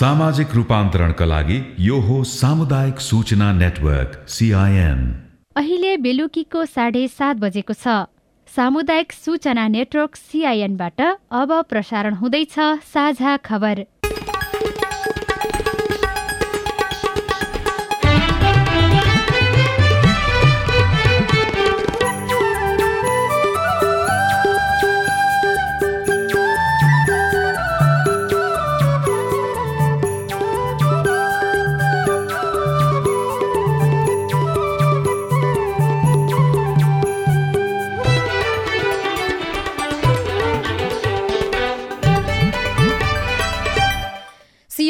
सामाजिक रूपान्तरणका लागि यो हो सामुदायिक सूचना नेटवर्क सिआइएन अहिले बेलुकीको साढे सात बजेको छ। सामुदायिक सूचना नेटवर्क सिआइएनबाट अब प्रसारण हुँदैछ साझा खबर।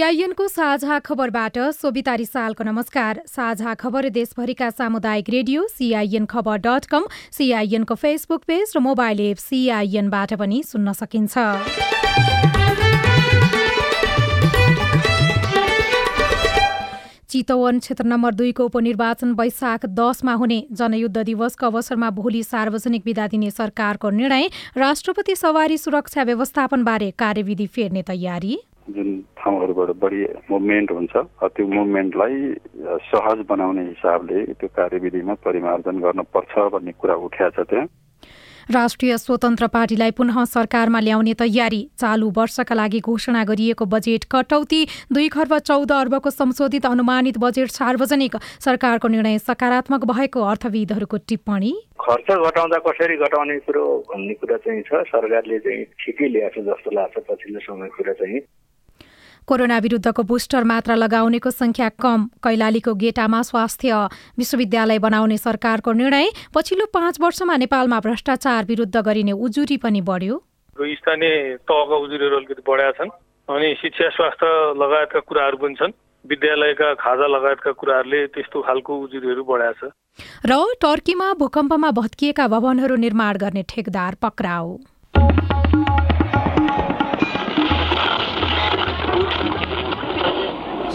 सिआइएनको साझा खबरबाट सोभिता रिसालको नमस्कार। साझा खबर देशभरिका सामुदायिक रेडियो सिआइएन खबर डट कम सिआइएनको फेसबुक पेज र मोबाइल एप सिआइएनबाट पनि सुन्न सकिन्छ। चितवन क्षेत्र नम्बर दुईको उपनिर्वाचन वैशाख दसमा हुने जनयुद्ध दिवसको अवसरमा भोलि सार्वजनिक विदा दिने सरकारको निर्णय राष्ट्रपति सवारी सुरक्षा व्यवस्थापनबारे कार्यविधि फेर्ने तयारी। जुन ठाउँहरूबाट बढी मुभमेन्ट हुन्छ त्यो मुभमेन्टलाई सहज बनाउने हिसाबले त्यो कार्यविधिमा परिमार्जन गर्नुपर्छ भन्ने कुरा उठ्या छ त्यहाँ। राष्ट्रिय स्वतन्त्र पार्टीलाई पुनः सरकारमा ल्याउने तयारी चालु वर्षका लागि घोषणा गरिएको बजेट कटौती दुई खर्ब चौध अर्बको संशोधित अनुमानित बजेट सार्वजनिक सरकारको निर्णय सकारात्मक भएको अर्थविदहरूको टिप्पणी। खर्च घटाउँदा कसरी घटाउने कुरो भन्ने कुरा चाहिँ छ सरकारले चाहिँ ठिकै ल्याएको जस्तो लाग्छ पछिल्लो समय कुरा चाहिँ। कोरोना विरुद्धको बुस्टर मात्रा लगाउनेको संख्या कम। कैलालीको गेटामा स्वास्थ्य विश्वविद्यालय बनाउने सरकारको निर्णय। पछिल्लो पाँच वर्षमा नेपालमा भ्रष्टाचार विरुद्ध गरिने उजुरी पनि बढ्यो। स्थानीय तहका उजुरीहरू अलिकति बढाएका छन् अनि शिक्षा स्वास्थ्य लगायतका कुराहरू पनि छन्। विद्यालयका खाजा लगायतका कुराहरूले त्यस्तो खालको उजुरीहरू बढाएको छ र टर्कीमा भूकम्पमा भत्किएका भवनहरू निर्माण गर्ने ठेकदार पक्राउ।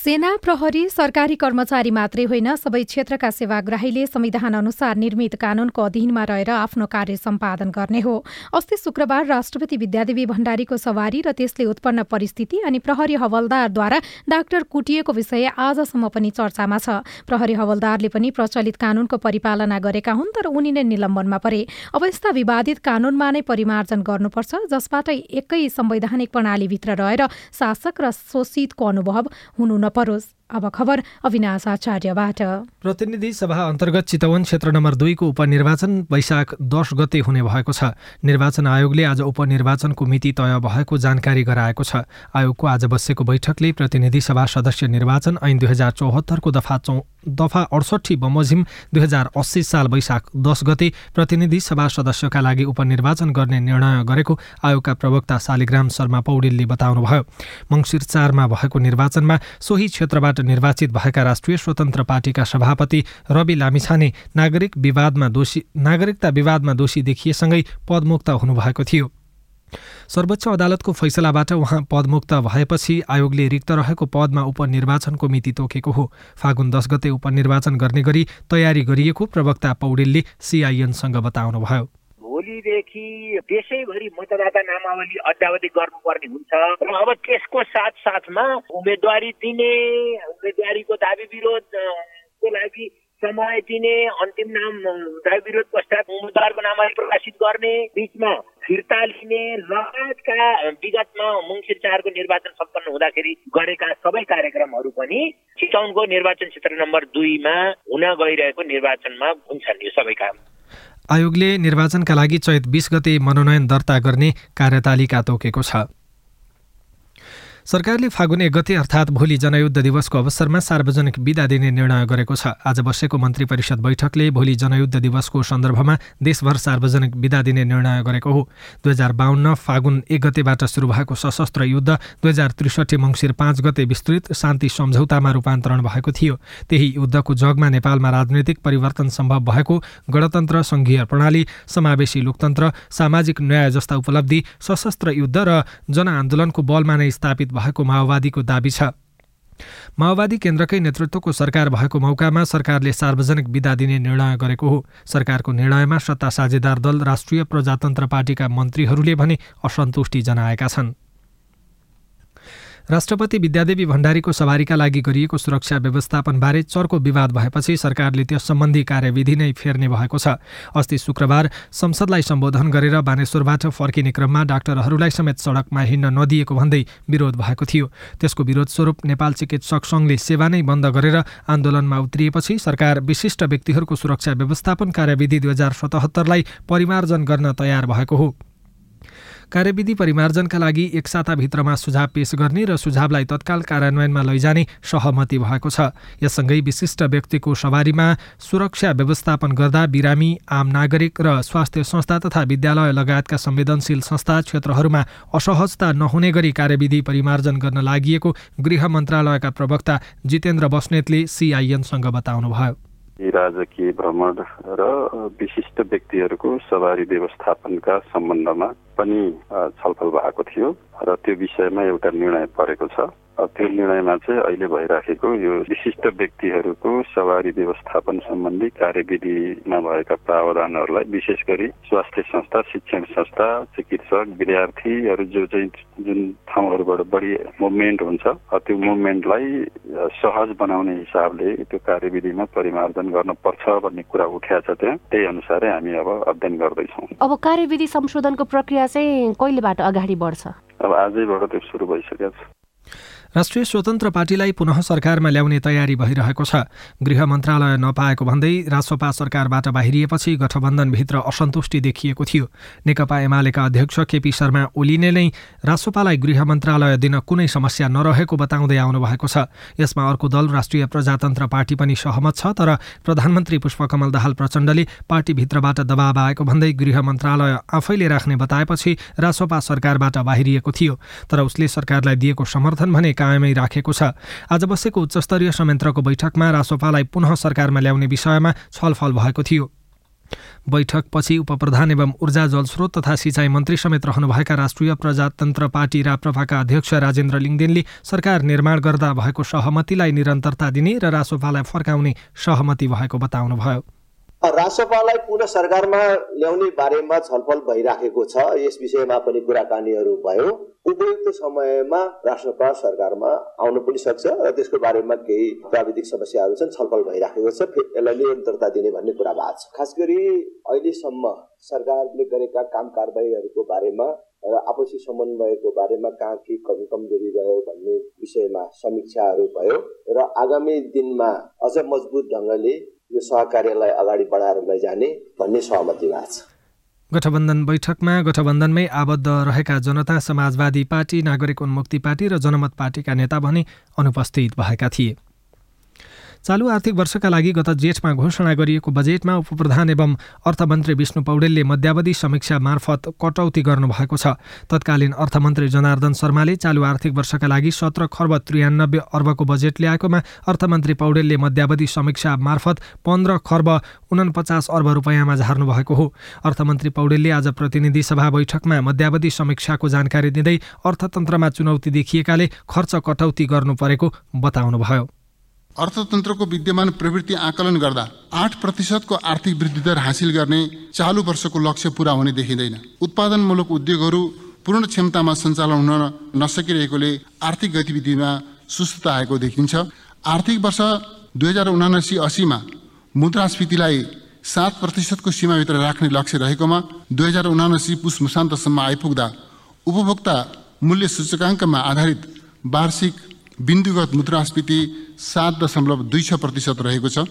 सेना प्रहरी सरकारी कर्मचारी मात्रै होइन सबै क्षेत्रका सेवाग्राहीले संविधान अनुसार निर्मित कानूनको अधीनमा रहेर आफ्नो कार्य सम्पादन गर्ने हो। अस्ति शुक्रबार राष्ट्रपति विद्यादेवी भण्डारीको सवारी र त्यसले उत्पन्न परिस्थिति अनि प्रहरी हवलदारद्वारा डाक्टर कुटिएको विषय आजसम्म पनि चर्चामा छ। प्रहरी हवलदारले पनि प्रचलित कानूनको परिपालना गरेका हुन् तर उनी नै निलम्बनमा परे। अब यस्ता विवादित कानूनमा नै परिमार्जन गर्नुपर्छ जसबाट एकै संवैधानिक प्रणालीभित्र रहेर शासक र शोषितको अनुभव हुनु परोस् अब खबर अविनाश आचार्यबाट प्रतिनिधि सभा अन्तर्गत चितवन क्षेत्र नम्बर दुईको उपनिर्वाचन वैशाख दस गते हुने भएको छ। निर्वाचन आयोगले आज उपनिर्वाचनको मिति तय भएको जानकारी गराएको छ। आयोगको आज बसेको बैठकले प्रतिनिधि सभा सदस्य निर्वाचन ऐन दुई हजार चौहत्तरको दफा चौ दफा अडसट्ठी बमोजिम दुई हजार अस्सी साल वैशाख दस गते प्रतिनिधि सभा सदस्यका लागि उपनिर्वाचन गर्ने निर्णय गरेको आयोगका प्रवक्ता शालिग्राम शर्मा पौडेलले बताउनुभयो। मङ्सिर चारमा भएको निर्वाचनमा सोही क्षेत्रबाट निर्वाचित भएका राष्ट्रिय स्वतन्त्र पार्टीका सभापति रवि लामिछाने नागरिक विवादमा दोषी नागरिकता विवादमा दोषी देखिएसँगै पदमुक्त हुनुभएको थियो। सर्वोच्च अदालतको फैसलाबाट उहाँ पदमुक्त भएपछि आयोगले रिक्त रहेको पदमा उपनिर्वाचनको मिति तोकेको हो। फागुन दस गते उपनिर्वाचन गर्ने गरी तयारी गरिएको प्रवक्ता पौडेलले सिआइएनसँग बताउनुभयो। भोलिदेखि देशैभरि मतदाता नामावली अद्यावधि गर्नुपर्ने हुन्छ। र अब त्यसको साथ साथमा उम्मेदवारी दिने उम्मेदवारीको दावी विरोधको लागि समय दिने अन्तिम नाम दावी विरोध पश्चात उम्मेद्वारको नामलाई प्रकाशित गर्ने बिचमा फिर्ता लिने लगायतका विगतमा मङ्सिर चारको निर्वाचन सम्पन्न हुँदाखेरि गरेका सबै कार्यक्रमहरू पनि चितौनको निर्वाचन क्षेत्र नम्बर दुईमा हुन गइरहेको निर्वाचनमा हुन्छन् यो सबै काम। आयोगले निर्वाचनका लागि चैत बिस गते मनोनयन दर्ता गर्ने कार्यतालिका तोकेको छ। सरकारले फागुन एक गते अर्थात् भोलि जनयुद्ध दिवसको अवसरमा सार्वजनिक विदा दिने निर्णय गरेको छ। आज बसेको मन्त्री परिषद बैठकले भोलि जनयुद्ध दिवसको सन्दर्भमा देशभर सार्वजनिक विदा दिने निर्णय गरेको हो। दुई हजार बाहन्न फागुन एक गतेबाट सुरु भएको सशस्त्र युद्ध दुई हजार त्रिसठी मङ्सिर पाँच गते विस्तृत शान्ति सम्झौतामा रूपान्तरण भएको थियो। त्यही युद्धको जगमा नेपालमा राजनैतिक परिवर्तन सम्भव भएको गणतन्त्र सङ्घीय प्रणाली समावेशी लोकतन्त्र सामाजिक न्याय जस्ता उपलब्धि सशस्त्र युद्ध र जनआन्दोलनको बलमा नै स्थापित भएको माओवादीको दावी छ। माओवादी केन्द्रकै नेतृत्वको सरकार भएको मौकामा सरकारले सार्वजनिक विदा दिने निर्णय गरेको हो। सरकारको निर्णयमा सत्ता साझेदार दल राष्ट्रिय प्रजातन्त्र पार्टीका मन्त्रीहरूले भने असन्तुष्टि जनाएका छन्। राष्ट्रपति विद्यादेवी भण्डारीको सवारीका लागि गरिएको सुरक्षा व्यवस्थापनबारे चर्को विवाद भएपछि सरकारले त्यस सम्बन्धी कार्यविधि नै फेर्ने भएको छ। अस्ति शुक्रबार संसदलाई सम्बोधन गरेर बानेश्वरबाट फर्किने क्रममा डाक्टरहरूलाई समेत सडकमा हिँड्न नदिएको भन्दै विरोध भएको थियो। त्यसको विरोध स्वरूप नेपाल चिकित्सक सङ्घले सेवा नै बन्द गरेर आन्दोलनमा उत्रिएपछि सरकार विशिष्ट व्यक्तिहरूको सुरक्षा व्यवस्थापन कार्यविधि दुई हजार सतहत्तरलाई परिमार्जन गर्न तयार भएको हो। कार्यविधि परिमार्जनका लागि एक साताभित्रमा सुझाव पेश गर्ने र सुझावलाई तत्काल कार्यान्वयनमा लैजाने सहमति भएको छ। यससँगै विशिष्ट व्यक्तिको सवारीमा सुरक्षा व्यवस्थापन गर्दा बिरामी आम नागरिक र स्वास्थ्य संस्था तथा विद्यालय लगायतका संवेदनशील संस्था क्षेत्रहरूमा असहजता नहुने गरी कार्यविधि परिमार्जन गर्न लागि गृह मन्त्रालयका प्रवक्ता जितेन्द्र बस्नेतले सिआइएनसँग बताउनुभयो। राजकीय भ्रमण र विशिष्ट व्यक्तिहरूको सवारी व्यवस्थापनका सम्बन्धमा पनि छलफल भएको थियो र त्यो विषयमा एउटा निर्णय परेको छ। त्यो निर्णयमा चाहिँ अहिले भइराखेको यो विशिष्ट व्यक्तिहरूको सवारी व्यवस्थापन सम्बन्धी कार्यविधिमा भएका प्रावधानहरूलाई विशेष गरी स्वास्थ्य संस्था शिक्षण संस्था चिकित्सक विद्यार्थीहरू जो चाहिँ जुन ठाउँहरूबाट बढी मुभमेन्ट हुन्छ त्यो मुभमेन्टलाई सहज बनाउने हिसाबले त्यो कार्यविधिमा परिमार्जन गर्नुपर्छ भन्ने कुरा उठ्या छ त्यहाँ। त्यही अनुसारै हामी अब अध्ययन गर्दैछौँ। अब कार्यविधि संशोधनको प्रक्रिया चाहिँ कहिलेबाट अगाडि बढ्छ? अब आजैबाट त्यो सुरु भइसकेको छ। राष्ट्रिय स्वतन्त्र पार्टीलाई पुनः सरकारमा ल्याउने तयारी भइरहेको छ। गृह मन्त्रालय नपाएको भन्दै राजसपा सरकारबाट बाहिरिएपछि गठबन्धनभित्र असन्तुष्टि देखिएको थियो। नेकपा एमालेका अध्यक्ष केपी शर्मा ओलीले नै राजसपालाई गृह मन्त्रालय दिन कुनै समस्या नरहेको बताउँदै आउनु भएको छ। यसमा अर्को दल राष्ट्रिय प्रजातन्त्र पार्टी पनि सहमत छ तर प्रधानमन्त्री पुष्पकमल दाहाल प्रचण्डले पार्टीभित्रबाट दबाव आएको भन्दै गृह मन्त्रालय आफैले राख्ने बताएपछि राजसपा सरकारबाट बाहिरिएको थियो। तर उसले सरकारलाई दिएको समर्थन भने कायमै राखेको छ। आज बसेको उच्चस्तरीय संयन्त्रको बैठकमा रासोपालाई पुनः सरकारमा ल्याउने विषयमा छलफल भएको थियो। बैठकपछि उपप्रधान एवं ऊर्जा जलस्रोत तथा सिँचाइ मन्त्री समेत रहनुभएका राष्ट्रिय प्रजातन्त्र पार्टी राप्रपाका अध्यक्ष राजेन्द्र लिङदेनले सरकार निर्माण गर्दा भएको सहमतिलाई निरन्तरता दिने र रासोपालाई फर्काउने सहमति भएको बताउनुभयो। राष्ट्रपालाई पुनः सरकारमा ल्याउने बारेमा छलफल भइराखेको छ। यस विषयमा पनि कुराकानीहरू भयो। उपयुक्त समयमा राष्ट्रपा सरकारमा आउनु पनि सक्छ र त्यसको बारेमा केही प्राविधिक समस्याहरू छन् छलफल भइराखेको छ। यसलाई निरन्तरता दिने भन्ने कुरा भएको छ। खास गरी अहिलेसम्म सरकारले गरेका काम कारवाहीहरूको बारेमा र आपसी समन्वयको बारेमा कहाँ के कमी कमजोरी रह्यो भन्ने विषयमा समीक्षाहरू भयो र आगामी दिनमा अझ मजबुत ढङ्गले यो सहकार्यलाई अगाडि बढाएर लैजाने भन्ने सहमति भएको छ। गठबन्धन बैठकमा गठबन्धनमै आबद्ध रहेका जनता समाजवादी पार्टी नागरिक उन्मुक्ति पार्टी र जनमत पार्टीका नेता भने अनुपस्थित भएका थिए। चालु आर्थिक वर्षका लागि गत जेठमा घोषणा गरिएको बजेटमा उपप्रधान एवं अर्थमन्त्री विष्णु पौडेलले मध्यावधि समीक्षा मार्फत कटौती गर्नुभएको छ। तत्कालीन अर्थमन्त्री जनार्दन शर्माले चालु आर्थिक वर्षका लागि सत्र खर्ब त्रियानब्बे अर्बको बजेट ल्याएकोमा अर्थमन्त्री पौडेलले मध्यावधि समीक्षा मार्फत पन्ध्र खर्ब उनपचास अर्ब रुपियाँमा झार्नु भएको हो। अर्थमन्त्री पौडेलले आज प्रतिनिधि सभा बैठकमा मध्यावधि समीक्षाको जानकारी दिँदै अर्थतन्त्रमा चुनौती देखिएकाले खर्च कटौती गर्नु परेको बताउनुभयो। अर्थतन्त्रको विद्यमान प्रवृत्ति आकलन गर्दा आठ प्रतिशतको आर्थिक वृद्धि दर हासिल गर्ने चालु वर्षको लक्ष्य पूरा हुने देखिँदैन। उत्पादनमूलक उद्योगहरू पूर्ण क्षमतामा सञ्चालन हुन नसकिरहेकोले आर्थिक गतिविधिमा सुस्तता आएको देखिन्छ। आर्थिक वर्ष दुई हजार उनासी असीमा मुद्रास्फीतिलाई सात प्रतिशतको सीमाभित्र राख्ने लक्ष्य रहेकोमा दुई हजार उनासी पुस मुसान्तसम्म आइपुग्दा उपभोक्ता मूल्य सूचकाङ्कमा आधारित वार्षिक बिन्दुगत मुद्रास्फीति सात दशमलव दुई छ प्रतिशत रहेको छ।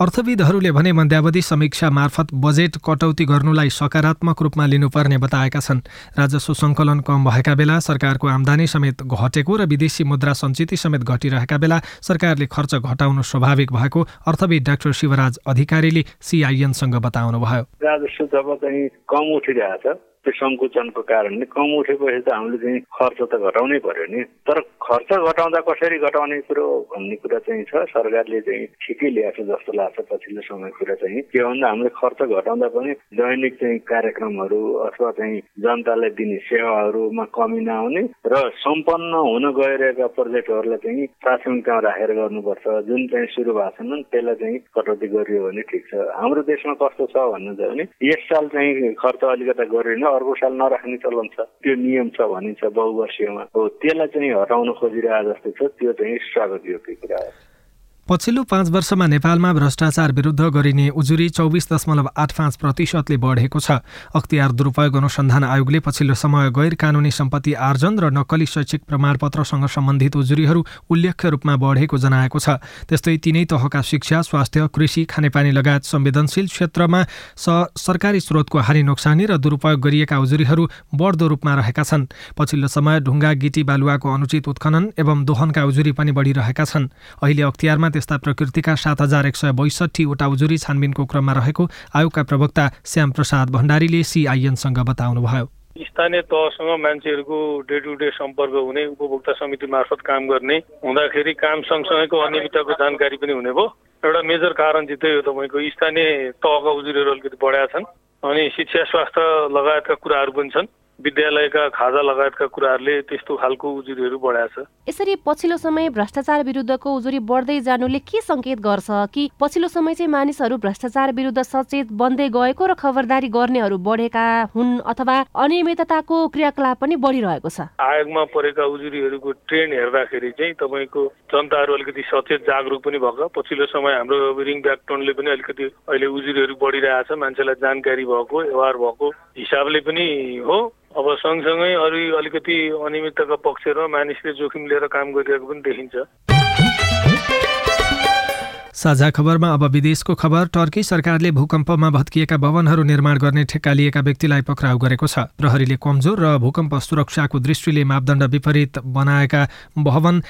अर्थविदहरूले भने मध्यावधि समीक्षा मार्फत बजेट कटौती गर्नुलाई सकारात्मक रूपमा लिनुपर्ने बताएका छन्। राजस्व सङ्कलन कम भएका बेला सरकारको आमदानी समेत घटेको र विदेशी मुद्रा सञ्चिति समेत घटिरहेका बेला सरकारले खर्च घटाउनु स्वाभाविक भएको अर्थविद डाक्टर शिवराज अधिकारीले सिआइएनसँग बताउनुभयो। राजस्व जब चाहिँ कम उठिरहेछ त्यो सङ्कुचनको कारणले कम उठेपछि त हामीले चाहिँ खर्च त घटाउनै पर्यो नि। तर खर्च घटाउँदा कसरी घटाउने कुरो भन्ने कुरा चाहिँ छ। सरकारले चाहिँ ठिकै ल्याएको जस्तो लाग्छ पछिल्लो समय कुरा चाहिँ। के भन्दा हामीले खर्च घटाउँदा पनि दैनिक चाहिँ कार्यक्रमहरू अथवा चाहिँ जनतालाई दिने सेवाहरूमा कमी नआउने र सम्पन्न हुन गइरहेका प्रोजेक्टहरूलाई चाहिँ प्राथमिकतामा राखेर गर्नुपर्छ। जुन चाहिँ सुरु भएको छैन त्यसलाई चाहिँ कटौती गरियो भने ठिक छ। हाम्रो देशमा कस्तो छ भन्नुहुन्छ भने यस साल चाहिँ खर्च अलिकता गरिएन। अर्को साल नराख्ने चलन छ। त्यो नियम छ भनिन्छ बहुवर्षीयमा। हो त्यसलाई चाहिँ हटाउन खोजिरहेको जस्तो छ। त्यो चाहिँ स्वागत योग्य कुरा हो? पछिल्लो पाँच वर्षमा नेपालमा भ्रष्टाचार विरुद्ध गरिने उजुरी चौबिस दशमलव आठ पाँच प्रतिशतले बढेको छ। अख्तियार दुरुपयोग अनुसन्धान आयोगले पछिल्लो समय गैर कानुनी सम्पत्ति आर्जन र नक्कली शैक्षिक प्रमाणपत्रसँग सम्बन्धित उजुरीहरू उल्लेख्य रूपमा बढेको जनाएको छ। त्यस्तै तिनै तहका शिक्षा स्वास्थ्य कृषि खानेपानी लगायत संवेदनशील क्षेत्रमा सरकारी स्रोतको हानि नोक्सानी र दुरुपयोग गरिएका उजुरीहरू बढ्दो रूपमा रहेका छन्। पछिल्लो समय ढुङ्गा गिटी बालुवाको अनुचित उत्खनन एवं दोहनका उजुरी पनि बढिरहेका छन्। अहिले अख्तियारमा त्यस्ता प्रकृतिका सात हजार एक सय बैसठीवटा उजुरी छानबिनको क्रममा रहेको आयोगका प्रवक्ता श्याम प्रसाद भण्डारीले सिआइएनसँग बताउनुभयो। स्थानीय तहसँग मान्छेहरूको डे टु डे सम्पर्क हुने उपभोक्ता समिति मार्फत काम गर्ने हुँदाखेरि काम सँगसँगैको अनियमितताको जानकारी पनि हुने भयो। एउटा मेजर कारण चाहिँ त्यही हो तपाईँको स्थानीय तहका उजुरीहरू अलिकति बढाएका छन् अनि शिक्षा स्वास्थ्य लगायतका कुराहरू पनि छन्। विद्यालयका खाजा लगायतका कुराहरूले त्यस्तो खालको उजुरीहरू बढाएको छ यसरी पछिल्लो समय भ्रष्टाचार विरुद्धको उजुरी बढ्दै जानुले के सङ्केत गर्छ कि पछिल्लो समय चाहिँ मानिसहरू भ्रष्टाचार विरुद्ध सचेत बन्दै गएको र खबरदारी गर्नेहरू बढेका हुन् अथवा अनियमितताको क्रियाकलाप पनि बढिरहेको छ? आयोगमा परेका उजुरीहरूको ट्रेन्ड हेर्दाखेरि चाहिँ तपाईँको जनताहरू अलिकति सचेत जागरुक पनि भएको। पछिल्लो समय हाम्रो रिङ ब्याक टोनले पनि अलिकति अहिले उजुरीहरू बढिरहेछ मान्छेलाई जानकारी भएको व्यवहार भएको हिसाबले पनि हो। अब सँगसँगै अरू अलिकति अनियमितताका पक्षहरूमा मानिसले जोखिम लिएर काम गरिरहेको पनि देखिन्छ। साझा खबरमा अब विदेशको खबर टर्की सरकारले भूकम्पमा भत्किएका भवनहरू निर्माण गर्ने ठेक्का लिएका व्यक्तिलाई पक्राउ गरेको छ। प्रहरीले कमजोर र भूकम्प सुरक्षाको दृष्टिले मापदण्ड विपरीत बनाएका भवन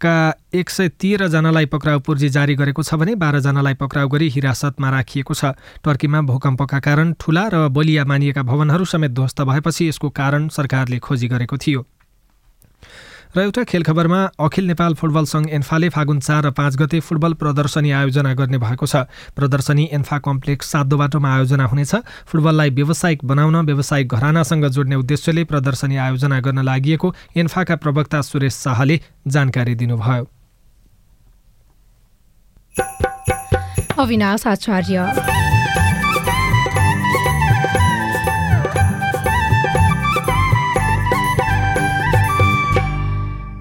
का एक सय तेह्रजनालाई पक्राउ पूर्जी जारी गरेको छ भने बाह्रजनालाई पक्राउ गरी हिरासतमा राखिएको छ। टर्कीमा भूकम्पका कारण ठूला र बलिया मानिएका भवनहरू समेत ध्वस्त भएपछि यसको कारण सरकारले खोजी गरेको थियो। र एउटा खेल खबरमा अखिल नेपाल फुटबल सङ्घ एन्फाले फागुन चार र पाँच गते फुटबल प्रदर्शनी आयोजना गर्ने भएको छ। प्रदर्शनी एन्फा कम्प्लेक्स सातो बाटोमा आयोजना हुनेछ। फुटबललाई व्यावसायिक बनाउन व्यावसायिक घरानासँग जोड्ने उद्देश्यले प्रदर्शनी आयोजना गर्न लागि एन्फाका प्रवक्ता सुरेश शाहले जानकारी दिनुभयो। अविनाश आचार्य।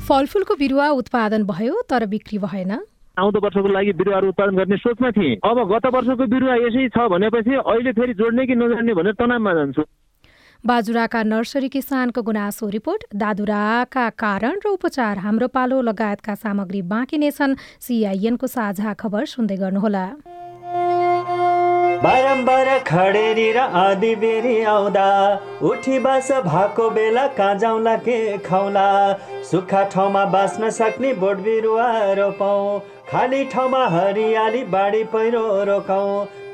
फलफुलको बिरुवा उत्पादन भयो तर बिक्री भएन। आउँदो वर्षको लागि बिरुवाहरू उत्पादन गर्ने सोचमा थिएँ। अब गत वर्षको बिरुवा यसै छ भनेपछि अहिले फेरि जोड्ने कि नजान्ने भनेर तनावमा जान्छु। बाजुराका नर्सरी किसानको गुनासो रिपोर्ट। दादुराका कारण र उपचार हाम्रो पालो लगायतका सामग्री बाँकी नै छन्। सिआइएनको साझा खबर सुन्दै गर्नुहोला। बारम्बार खडेरी र आधी बेरी आउँदा उठी बास भएको बेला कहाँ जाउँला के खाउला? सुक्खा ठाउँमा बाँच्न सक्ने बोट बिरुवा रोपौँ खाली ठाउँमा हरियाली बाढी पहिरो रोकाउँ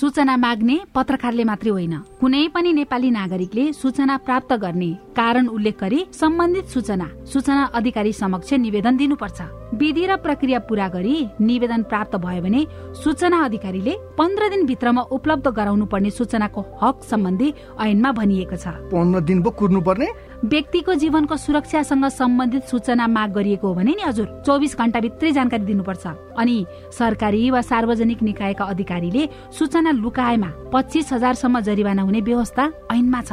सूचना माग्ने पत्रकारले मात्रै होइन। कुनै पनि नेपाली नागरिकले सूचना प्राप्त गर्ने कारण उल्लेख गरी सम्बन्धित सूचना सूचना अधिकारी समक्ष निवेदन दिनुपर्छ। विधि र प्रक्रिया पूरा गरी निवेदन प्राप्त भयो भने सूचना अधिकारीले पन्ध्र दिन भित्रमा उपलब्ध गराउनु पर्ने सूचनाको हक सम्बन्धी ऐनमा भनिएको छ। पन्ध्र दिन पो कुर्नु पर्ने व्यक्तिको जीवनको सुरक्षासँग सम्बन्धित सूचना माग गरिएको हो भने नि हजुर चौबिस घण्टा भित्रै जानकारी दिनुपर्छ। अनि सरकारी वा सार्वजनिक निकायका अधिकारीले सूचना लुकाएमा पच्चिस हजारसम्म जरिवाना हुने व्यवस्था ऐनमा छ।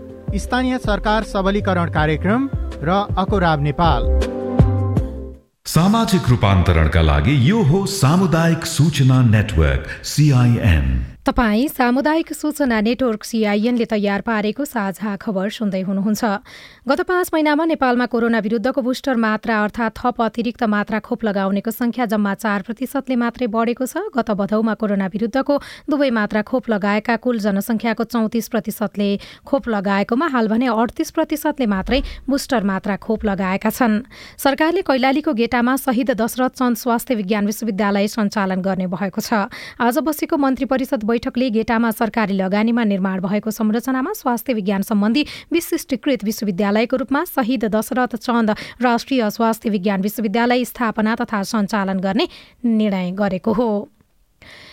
स्थानीय सरकार सबलीकरण कार्यक्रम र अकोराब नेपाल। सामाजिक रूपान्तरणका लागि यो हो सामुदायिक सूचना नेटवर्क सिआइएन तपाईँ सामुदायिक सूचना नेटवर्क सिआइएनले तयार पारेको साझा खबर सुन्दै हुनुहुन्छ। गत पाँच महिनामा नेपालमा कोरोना विरुद्धको बुस्टर मात्रा अर्थात् थप अतिरिक्त मात्रा खोप लगाउनेको संख्या जम्मा चार प्रतिशतले मात्रै बढेको छ। गत भदौमा कोरोना विरुद्धको दुवै मात्रा खोप लगाएका कुल जनसङ्ख्याको चौतिस प्रतिशतले खोप लगाएकोमा हाल भने अडतिस प्रतिशतले मात्रै बुस्टर मात्रा खोप लगाएका छन्। सरकारले कैलालीको गेटामा शहीद दशरथ चन्द स्वास्थ्य विज्ञान विश्वविद्यालय सञ्चालन गर्ने भएको छ। आज बसेको मन्त्री परिषद बैठकले गेटामा सरकारी लगानीमा निर्माण भएको संरचनामा स्वास्थ्य विज्ञान सम्बन्धी विशिष्टीकृत विश्वविद्यालयको रूपमा शहीद दशरथ चन्द राष्ट्रिय स्वास्थ्य विज्ञान विश्वविद्यालय स्थापना तथा सञ्चालन गर्ने निर्णय गरेको हो।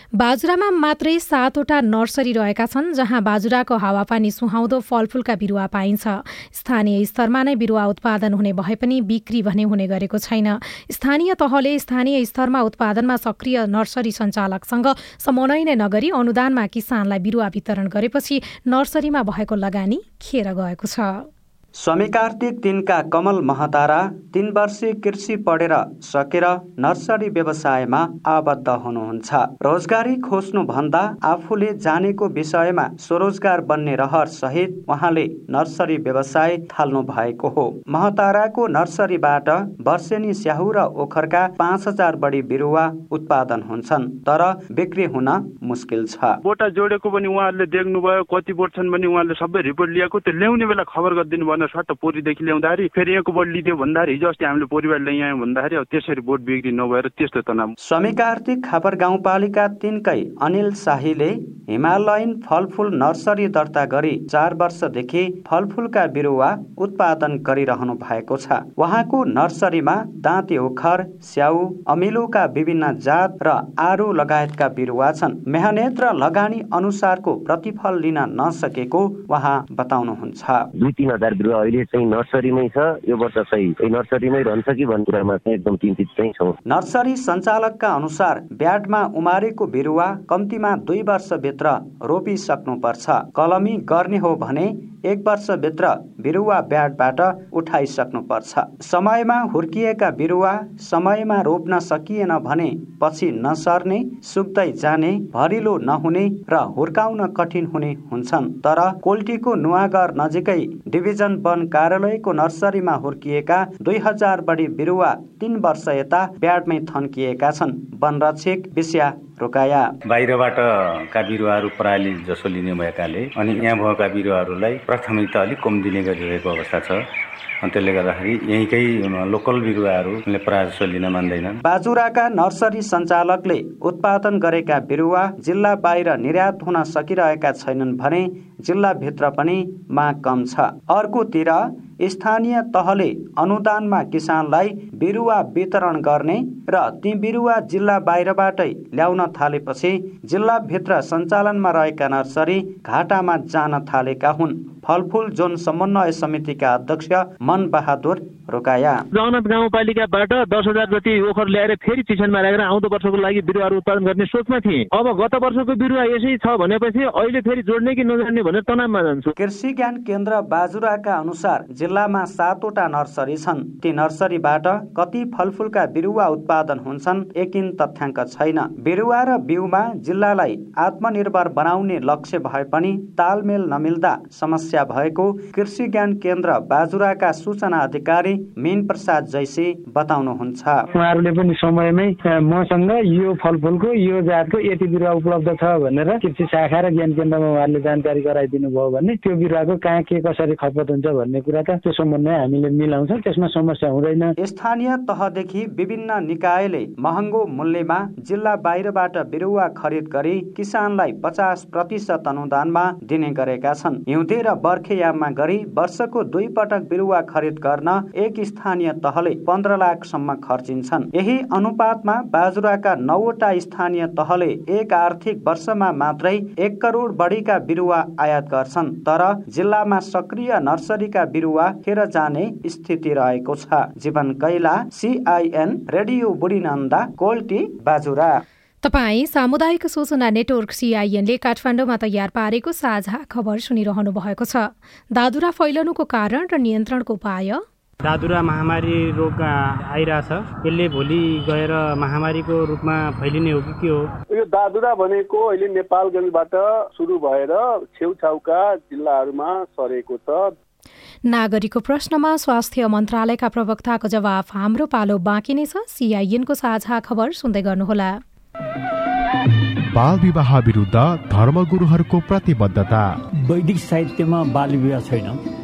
बाजुरामा मात्रै सातवटा नर्सरी रहेका छन् जहाँ बाजुराको हावापानी सुहाउँदो फलफुलका बिरुवा पाइन्छ। स्थानीय स्तरमा नै बिरुवा उत्पादन हुने भए पनि बिक्री भने हुने गरेको छैन। स्थानीय तहले स्थानीय स्तरमा उत्पादनमा सक्रिय नर्सरी सञ्चालकसँग समन्वय नै नगरी अनुदानमा किसानलाई बिरुवा वितरण गरेपछि नर्सरीमा भएको लगानी खेर गएको छ। स्वामी कार्तिक तिनका कमल महतारा तीन वर्षीय कृषि पढेर सकेर नर्सरी व्यवसायमा आबद्ध हुनुहुन्छ। रोजगारी खोज्नु भन्दा आफूले जानेको विषयमा स्वरोजगार बन्ने रहर सहित उहाँले नर्सरी व्यवसाय थाल्नु भएको हो। महताराको नर्सरीबाट वर्षेनी स्याहु र ओखरका पाँच हजार बढी बिरुवा उत्पादन हुन्छन् तर बिक्री हुन मुस्किल छ। बोटा जोडेको पनि उहाँहरूले देख्नुभयो कति बोट छन् भने उहाँले सबै रिपोर्ट ल्याएको त्यो ल्याउने बेला खबर गरिदिनु सट्ट पोरीदेखि ल्याउँदाखेरि फेरि यहाँको बोट लिदियो भन्दाखेरि हिजो अस्ति हामीले परिवार ल्यायौँ भन्दाखेरि अब त्यसरी बोट बिक्री नभएर त्यस्तो तनाव स्वामी कार्तिक खापर गाउँपालिका तिनकै अनिल शाहीले हिमालयन फलफुल नर्सरी दर्ता गरी चार वर्षदेखि फलफुलका बिरुवा उत्पादन गरिरहनु भएको छ। उहाँको नर्सरीमा दाँते ओखर स्याउ अमिलोका विभिन्न जात र आरु लगायतका बिरुवा छन्। मेहनत र लगानी अनुसारको प्रतिफल लिन नसकेको उहाँ बताउनुहुन्छ। दुई तिन हजार बिरुवा अहिले चाहिँ नर्सरीमै छ यो वर्ष चाहिँ नर्सरीमै रहन्छ कि भन्ने कुरामा चाहिँ एकदम चिन्तित चाहिँ छौँ। नर्सरी सञ्चालकका अनुसार ब्याडमा उमारेको बिरुवा कम्तीमा दुई वर्षभित्र रोपिसक्नुपर्छ। कलमी गर्ने हो भने एक वर्षभित्र बिरुवा ब्याडबाट उठाइसक्नुपर्छ। समयमा हुर्किएका बिरुवा समयमा रोप्न सकिएन भने पछि नसर्ने सुक्दै जाने भरिलो नहुने र हुर्काउन कठिन हुने हुन्छन्। तर कोल्टीको नुवागर नजिकै डिभिजन वन कार्यालयको नर्सरीमा हुर्किएका दुई हजार बढी बिरुवा तीन वर्ष यता ब्याडमै थन्किएका छन्। वनरक्षक विषया रोकाया। बाहिरबाट का बिरुवाहरू प्रायले जसो लिने भएकाले अनि यहाँ भएका बिरुवाहरूलाई प्राथमिकता अलिक कम दिने गरिरहेको अवस्था छ। अनि त्यसले गर्दाखेरि यहीँकै लोकल बिरुवाहरूले प्रायः जसो लिन मान्दैनन्। बाजुराका नर्सरी सञ्चालकले उत्पादन गरेका बिरुवा जिल्ला बाहिर निर्यात हुन सकिरहेका छैनन् भने जिल्लाभित्र पनि माग कम छ। अर्कोतिर स्थानीय तहले अनुदानमा किसानलाई बिरुवा वितरण गर्ने र ती बिरुवा जिल्ला बाहिरबाटै ल्याउन थालेपछि जिल्लाभित्र सञ्चालनमा रहेका नर्सरी घाटामा जान थालेका हुन्। फलफुल जोन समन्वय समितिका अध्यक्ष मन बहादुर रोकाया। जगन्नाथ गाउँपालिकाबाट दस हजार जति ओखर ल्याएर फेरि चिसनमा राखेर आउँदो वर्षको लागि बिरुवाहरू उत्पादन गर्ने सोचमा थिएँ। अब गत वर्षको बिरुवा यसै छ भनेपछि अहिले फेरि जोड्ने कि नजान्ने भनेर तनावमा जान्छु। कृषि ज्ञान केन्द्र बाजुराका अनुसार जिल्लामा सातवटा नर्सरी छन्। ती नर्सरीबाट कति फलफुलका बिरुवा उत्पादन हुन्छन् एकिन तथ्याङ्क छैन। बिरुवा र बिउमा जिल्लालाई आत्मनिर्भर बनाउने लक्ष्य भए पनि तालमेल नमिल्दा समस्या भएको कृषि ज्ञान केन्द्र बाजुराका सूचना अधिकारी मिन प्रसाद जैसी बताउनुहुन्छ। उहाँहरूले पनि समयमै मसँग यो फलफुलको यो जातको यति बिरुवा उपलब्ध छ भनेर कृषि शाखा र ज्ञान केन्द्रमा उहाँहरूले जानकारी गराइदिनु भयो भने त्यो बिरुवाको कहाँ के कसरी खपत हुन्छ भन्ने कुरा त त्यो सम्बन्धमा हामीले मिलाउँछौँ त्यसमा समस्या हुँदैन। स्थानीय तहदेखि विभिन्न निकायले महँगो मूल्यमा जिल्ला बाहिरबाट बिरुवा खरिद गरी किसानलाई पचास प्रतिशत अनुदानमा दिने गरेका छन्। हिउँदे र बर्खेयाममा गरी वर्षको दुई पटक बिरुवा खरिद गर्न एक स्थानीय तहले पन्ध्र लाखसम्म खर्चिन्छन्। यही अनुपातमा बाजुराका नौवटा स्थानीय तहले एक आर्थिक वर्षमा मात्रै एक करोड बढीका बिरुवा आयात गर्छन् तर जिल्लामा सक्रिय नर्सरीका बिरुवा खेर जाने स्थिति रहेको छ। Jiwan Kaila CIN radio Budhinanda Kolti Bajura. तपाईँ सामुदायिक सूचना नेटवर्क सिआइएनले काठमाडौँमा तयार पारेको साझा खबर सुनिरहनु भएको छ। दादुरा फैलनुको कारण र नियन्त्रणको उपाय? दादुरा महामारी रोग आइरहेछ। यसले भोलि गएर महामारीको रूपमा फैलिने हो कि के हो? यो दादुरा भनेको अहिले नेपालगञ्जबाट सुरु भएर छेउछाउका जिल्लाहरूमा सरेको छ। नागरिकको प्रश्नमा स्वास्थ्य मन्त्रालयका प्रवक्ताको जवाफ हाम्रो पालो बाँकी नै छ। सिआइएनको साझा खबर सुन्दै गर्नुहोला। बाल विवाह विरुद्ध धर्मगुरुहरूको प्रतिबद्धता। वैदिक साहित्यमा बाल विवाह छैन।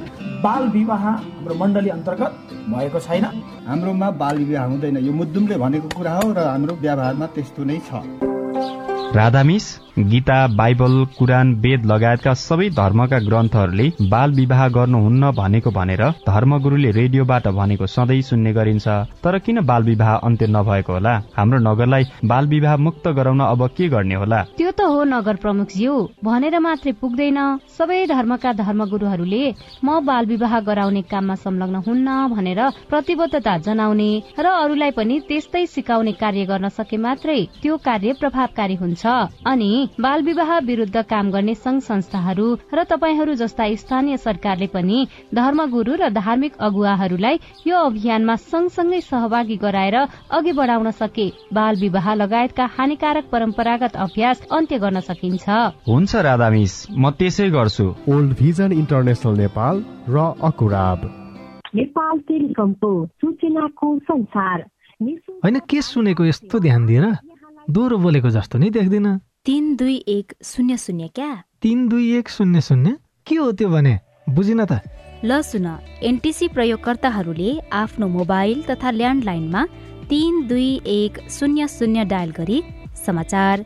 बाल विवाह हाम्रो मण्डली अन्तर्गत भएको छैन। हाम्रोमा बाल विवाह हुँदैन। यो मुद्दुमले भनेको कुरा हो र हाम्रो व्यवहारमा त्यस्तो नै छ। राधामिस गीता बाइबल कुरान वेद लगायतका सबै धर्मका ग्रन्थहरूले बाल विवाह गर्नुहुन्न भनेको भनेर धर्मगुरुले रेडियोबाट भनेको सधैँ सुन्ने गरिन्छ। तर किन बाल विवाह अन्त्य नभएको होला? हाम्रो नगरलाई बाल विवाह मुक्त गराउन अब के गर्ने होला? त्यो त हो नगर प्रमुखज्यू। भनेर मात्रै पुग्दैन। सबै धर्मका धर्मगुरुहरूले म बाल विवाह गराउने काममा संलग्न हुन्न भनेर प्रतिबद्धता जनाउने र अरूलाई पनि त्यस्तै सिकाउने कार्य गर्न सके मात्रै त्यो कार्य प्रभावकारी हुन्छ। अनि बाल विवाह विरूद्ध काम गर्ने संघ संस्थाहरू र तपाईँहरू जस्ता स्थानीय सरकारले पनि धर्मगुरू र धार्मिक अगुवाहरूलाई यो अभियानमा सँगसँगै सहभागी गराएर अघि बढाउन सके। बाल विवाह लगायतका हानिकारक परम्परागत अभ्यास अन्त्य गर्न सकिन्छ। हुन्छ राधा मिस म त्यसै गर्छु। ओल्ड भिजन इन्टरनेसनल नेपाल र अकुराब। नेपाल टेलिकमको सूचनाको संसार। होइन के सुनेको यस्तो ध्यान दिएर दोहोरो बोलेको जस्तो नि देख्दिन। तिन दुई एक शून्य शून्य क्या? तिन दुई एक शून्य शून्य? के हो त्यो भने? बुझिन त। ल सुन एनटिसी प्रयोगकर्ताहरूले आफ्नो मोबाइल तथा ल्यान्डलाइनमा तिन दुई एक शून्य शून्य डायल गरी समाचार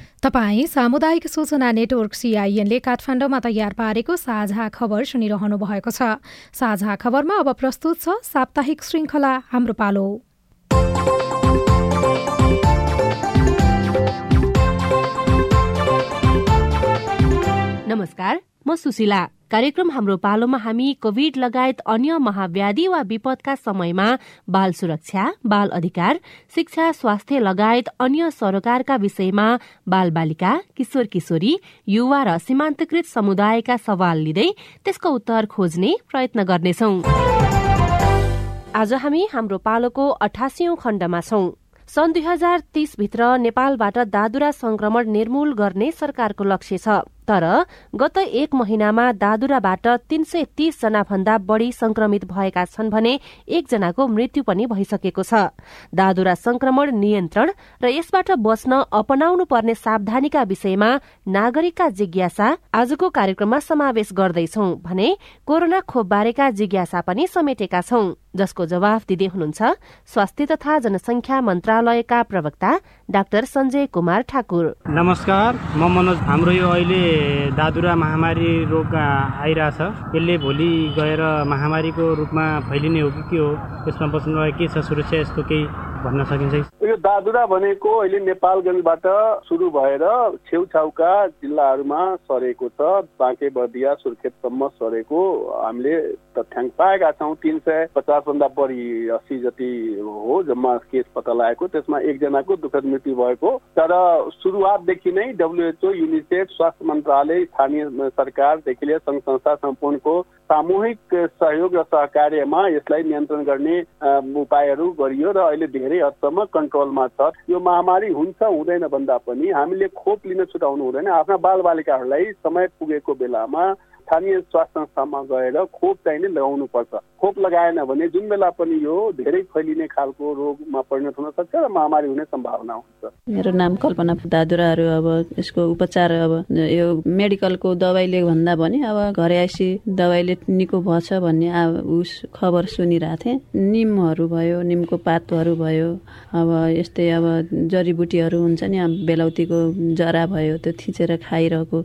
तपाईँ सामुदायिक सूचना नेटवर्क सिआइएनले काठमाडौँमा तयार पारेको साझा खबर सुनिरहनु भएको छ। साझा खबरमा अब प्रस्तुत छ साप्ताहिक श्रृङ्खला हाम्रो पालो। नमस्कार म सुशीला। कार्यक्रम हाम्रो पालोमा हामी कोविड लगायत अन्य महाव्याधि वा विपदका समयमा बाल सुरक्षा बाल अधिकार शिक्षा स्वास्थ्य लगायत अन्य सरोकारका विषयमा बाल बालिका किशोर किशोरी युवा र सीमान्तकृत समुदायका सवाल लिँदै त्यसको उत्तर खोज्ने प्रयत्न गर्नेछौ। आज हामी हाम्रो पालोको अठासीौं खण्डमा छौं। सन् दुई हजार तीसभित्र नेपालबाट दादुरा संक्रमण निर्मूल गर्ने सरकारको लक्ष्य छ। तर गत एक महिनामा दादुराबाट तीन सय तीसजना भन्दा बढ़ी संक्रमित भएका छन् भने एकजनाको मृत्यु पनि भइसकेको छ। दादुरा संक्रमण नियन्त्रण र यसबाट बच्न अपनाउनु पर्ने सावधानीका विषयमा नागरिकका जिज्ञासा आजको कार्यक्रममा समावेश गर्दैछौ भने कोरोना खोप बारेका जिज्ञासा पनि समेटेका छौं। जसको जवाफ दिँदै हुनुहुन्छ स्वास्थ्य तथा जनसंख्या मन्त्रालयका प्रवक्ता डाक्टर सञ्जय कुमार ठाकुर। नमस्कार म मनोज। हाम्रो यो अहिले दादुरा महामारी रोग आइरहेछ। यसले भोलि गएर महामारीको रूपमा फैलिने हो कि के हो यसमा बस्नुलाई के छ सुरक्षा यस्तो केही भन्न सकिन्छ। यो दादुरा भनेको अहिले नेपालगञ्जबाट सुरु भएर छेउछाउका जिल्लाहरूमा सरेको छ। बाँके बर्दिया सुर्खेतसम्म सरेको हामीले तथ्याङ्क पाएका छौँ। तिन सय पचासभन्दा बढी अस्सी जति हो जम्मा केस पत्ता लागेको। त्यसमा एकजनाको दुःखद मृत्यु भएको। तर सुरुवातदेखि नै डब्लुएचओ युनिसेफ स्वास्थ्य मन्त्रालय स्थानीय सरकारदेखि लिएर सङ्घ संस्था सम्पूर्णको सामूहिक सहयोग र सहकार्यमा यसलाई नियन्त्रण गर्ने उपायहरू गरियो र अहिले धेरै हदसम्म कन्ट्रोलमा छ। यो महामारी हुन्छ हुँदैन भन्दा पनि हामीले खोप लिन छुटाउनु हुँदैन। आफ्ना बालबालिकाहरूलाई समय पुगेको बेलामा स्थानीय स्वास्थ्य संस्थामा गएर खोप चाहिँ नै लगाउनु पर्छ। खोप लगाएन भने जुन बेला पनि यो धेरै फैलिने खालको रोगमा परिणत हुन सक्छ र महामारी हुने सम्भावना हुन्छ। मेरो नाम कल्पना दादुराहरू अब यसको उपचार अब यो मेडिकलको दबाईले भन्दा पनि अब घरै आइसी दबाईले निको भएछ भन्ने उस खबर सुनिरहेको थिएँ। निमहरू भयो निमको पातहरू भयो अब यस्तै अब जडीबुटीहरू हुन्छ नि बेलौतीको जरा भयो त्यो थिचेर खाइरहेको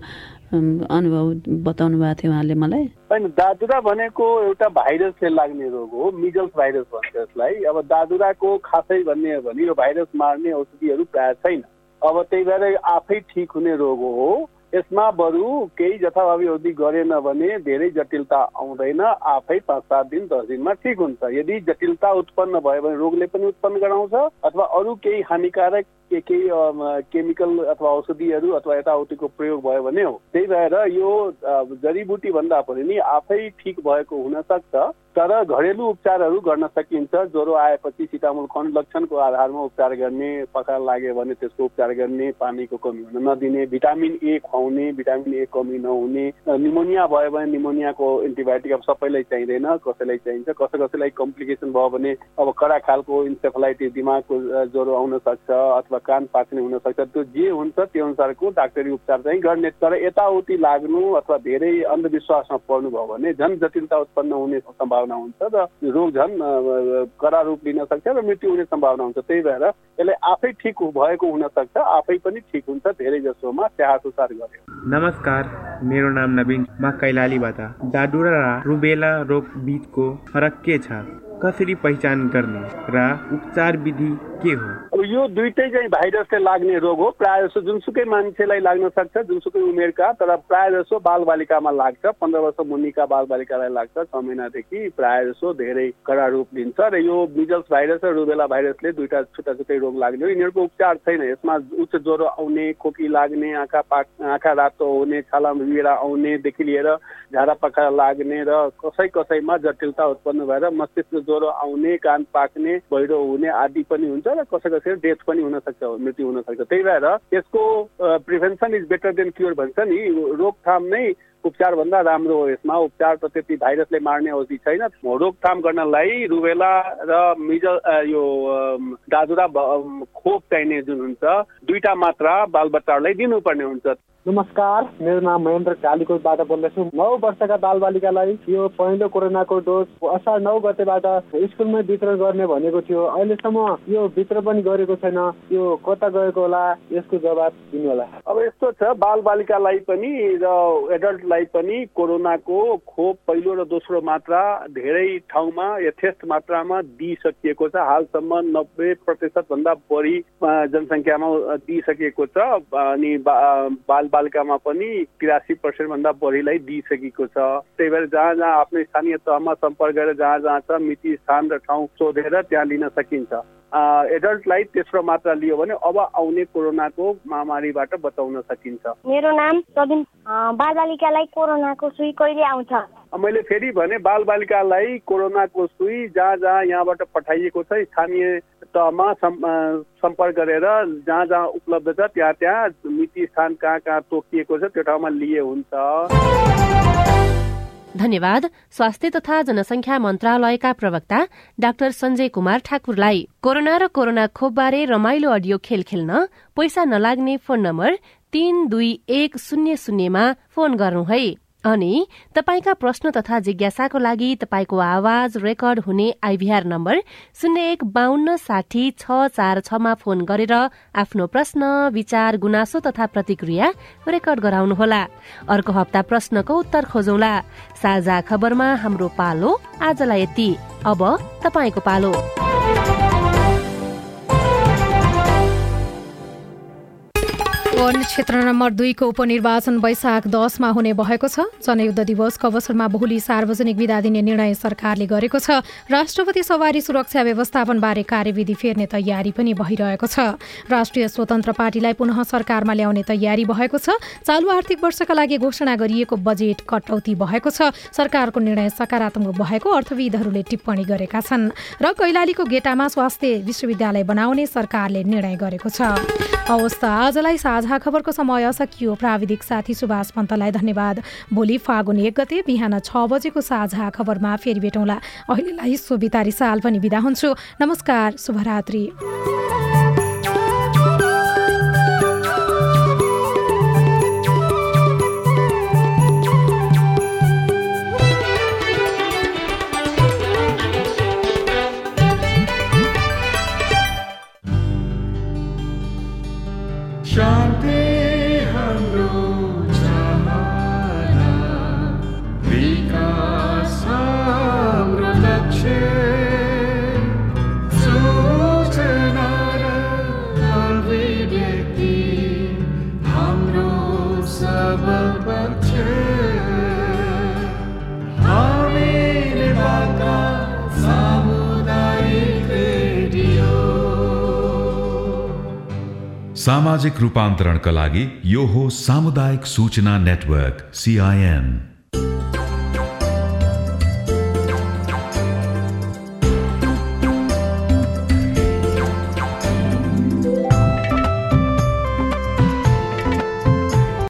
अनुभव बताउनु भएको थियो उहाँले मलाई। होइन दादुरा भनेको एउटा भाइरसले लाग्ने रोग हो मिजल्स भाइरस भन्छ यसलाई। अब दादुराको खासै भन्ने हो भने यो भाइरस मार्ने औषधिहरू प्रायः छैन। अब त्यही भएर आफै ठिक हुने रोग हो। यसमा बरु केही जथाभावी अवधि गरेन भने धेरै जटिलता आउँदैन। आफै पाँच सात दिन दस दिनमा ठिक हुन्छ। यदि जटिलता उत्पन्न भयो भने रोगले पनि उत्पन्न गराउँछ अथवा अरू केही हानिकारक के केही केमिकल अथवा औषधिहरू अथवा यताउतिको प्रयोग भयो भने हो। त्यही भएर यो जडीबुटी भन्दा पनि आफै ठिक भएको हुन सक्छ। तर घरेलु उपचारहरू गर्न सकिन्छ। ज्वरो आएपछि सिटामोल खुवाउने लक्षणको आधारमा उपचार गर्ने पखाल लाग्यो भने त्यसको उपचार गर्ने पानीको कमी हुन नदिने भिटामिन ए खुवाउने भिटामिन ए कमी नहुने निमोनिया भयो भने निमोनियाको एन्टिबायोटिक अब सबैलाई चाहिँदैन कसैलाई चाहिन्छ। कसै कसैलाई कम्प्लिकेसन भयो भने अब कडा खालको इन्सेफलाइटिस दिमागको ज्वरो आउन सक्छ अथवा कान पाक्ने हुन सक्छ। त्यो जे हुन्छ त्यो अनुसारको डाक्टरी उपचार चाहिँ गर्ने। तर यताउति लाग्नु अथवा धेरै अन्धविश्वासमा पर्नु भयो भने झन् जटिलता उत्पन्न हुने सम्भावना सम्भावना हुन्छ र रोग झन् कडा रूप लिन सक्छ र मृत्यु हुने सम्भावना हुन्छ। त्यही भएर यसलाई आफै ठिक भएको हुन सक्छ आफै पनि ठिक हुन्छ धेरै जसोमा त्यहाँ सुसार गर्यो। नमस्कार मेरो नाम नवीन म कैलालीबाट दादुरा रुबेला रोग बिचको फरक के छ? कसरी पहिचान गर्ने र उपचार विधि के हो? यो दुइटै चाहिँ भाइरसले लाग्ने रोग हो। प्रायः जसो जुनसुकै मान्छेलाई लाग्न सक्छ जुनसुकै उमेरका तर प्रायः जसो बालबालिकामा लाग्छ। पन्ध्र वर्ष मुनिका बालबालिकालाई लाग्छ छ महिनादेखि प्रायः जसो धेरै कडा रूप लिन्छ र यो मिजल्स भाइरस र रुबेला भाइरसले दुईटा छुट्टा छुट्टै रोग लाग्ने हो यिनीहरूको उपचार छैन। यसमा उच्च ज्वरो आउने खोकी लाग्ने आँखा पाक आँखा रातो हुने छाला बिरा आउनेदेखि लिएर झाडा पखा लाग्ने र कसै कसैमा जटिलता उत्पन्न भएर मस्तिष्क ज्वरो आउने कान पाक्ने भैरो हुने आदि पनि हुन्छ र कसै कसै डेथ पनि हुन सक्छ मृत्यु हुन सक्छ। त्यही भएर यसको prevention is better than cure भन्छ नि। रोकथाम नै उपचार भन्दा राम्रो हो यसमा। उपचार त त्यति भाइरसले मार्ने औषधि छैन। रोकथाम गर्नलाई रुबेला र मिजल यो दाजुरा खोप चाहिने जुन हुन्छ दुईटा मात्रा बालबच्चाहरूलाई दिनुपर्ने हुन्छ। नमस्कार मेरो नाम महेन्द्र कालीकोटबाट बोल्दैछु। नौ वर्षका बालबालिकालाई यो पहिलो कोरोनाको डोज असार नौ गतेबाट स्कुलमै वितरण गर्ने भनेको थियो। अहिलेसम्म यो वितरण पनि गरेको छैन। यो कता गएको होला यसको जवाब दिनु होला अब यस्तो छ बालबालिकालाई पनि र एडल्टलाई पनि कोरोनाको खोप पहिलो र दोस्रो मात्रा धेरै ठाउँमा यथेष्ट मात्रामा दिइसकिएको छ। हालसम्म नब्बे प्रतिशत भन्दा बढी जनसङ्ख्यामा दिइसकिएको छ। अनि बाल बालिकामा पनि तिरासी पर्सेन्टभन्दा बढीलाई दिइसकेको छ। त्यही भएर जहाँ जहाँ आफ्नो स्थानीय तहमा सम्पर्क गरेर जहाँ जहाँ छ मिति स्थान र ठाउँ सोधेर त्यहाँ लिन सकिन्छ। एडल्टलाई तेस्रो मात्रा लियो भने अब आउने कोरोनाको महामारीबाट बचाउन सकिन्छ। मेरो नाम प्रवीण। बालबालिकालाई कोरोनाको सुई कहिले आउँछ? मैले फेरि भने बालबालिकालाई कोरोनाको सुई जहाँ जहाँ यहाँबाट पठाइएको छ स्थानीय तहमा सम्पर्क गरेर जहाँ जहाँ उपलब्ध छ त्यहाँ त्यहाँ मिति स्थान कहाँ कहाँ तोकिएको छ त्यो ठाउँमा लिए हुन्छ। धन्यवाद। स्वास्थ्य तथा जनसंख्या मन्त्रालयका प्रवक्ता डाक्टर सञ्जय कुमार ठाकुरलाई कोरोना र कोरोना खोपबारे रमाइलो अडियो खेल खेल्न पैसा नलाग्ने फोन नम्बर तीन दुई एक शून्य शून्यमा फोन गर्नु है। अनि तपाईँका प्रश्न तथा जिज्ञासाको लागि तपाईँको आवाज रेकर्ड हुने आइभीआर नम्बर शून्य एक बान्न साठी छ चार छमा फोन गरेर आफ्नो प्रश्न विचार गुनासो तथा प्रतिक्रिया रेकर्ड गराउनुहोला। अर्को हप्ता प्रश्नको उत्तर खोजौला। साझा खबरमा हाम्रो पालो आजलाई यति। अब तपाईँको पालो। वन क्षेत्र नम्बर दुईको उपनिर्वाचन वैशाख दसमा हुने भएको छ। जनयुद्ध दिवसको अवसरमा बहुली सार्वजनिक विदा दिने निर्णय सरकारले गरेको छ। राष्ट्रपति सवारी सुरक्षा व्यवस्थापनबारे कार्यविधि फेर्ने तयारी पनि भइरहेको छ। राष्ट्रिय स्वतन्त्र पार्टीलाई पुनः सरकारमा ल्याउने तयारी भएको छ। चालु आर्थिक वर्षका लागि घोषणा गरिएको बजेट कटौती भएको छ। सरकारको निर्णय सकारात्मक भएको अर्थविदहरूले टिप्पणी गरेका छन्। र कैलालीको गेटामा स्वास्थ्य विश्वविद्यालय बनाउने सरकारले निर्णय गरेको छ। आजलाई साझा साझा खबरको समय सकियो। प्राविधिक साथी सुभाष पन्तलाई धन्यवाद। भोलि फागुन एक गते बिहान छ बजेको साझा खबरमा फेरि भेटौँला। अहिलेलाई सोभितारी साल पनि बिदा हुन्छु। नमस्कार शुभरात्री। सामाजिक रूपान्तरणका लागि यो हो सामुदायिक सूचना नेटवर्क सिआइएन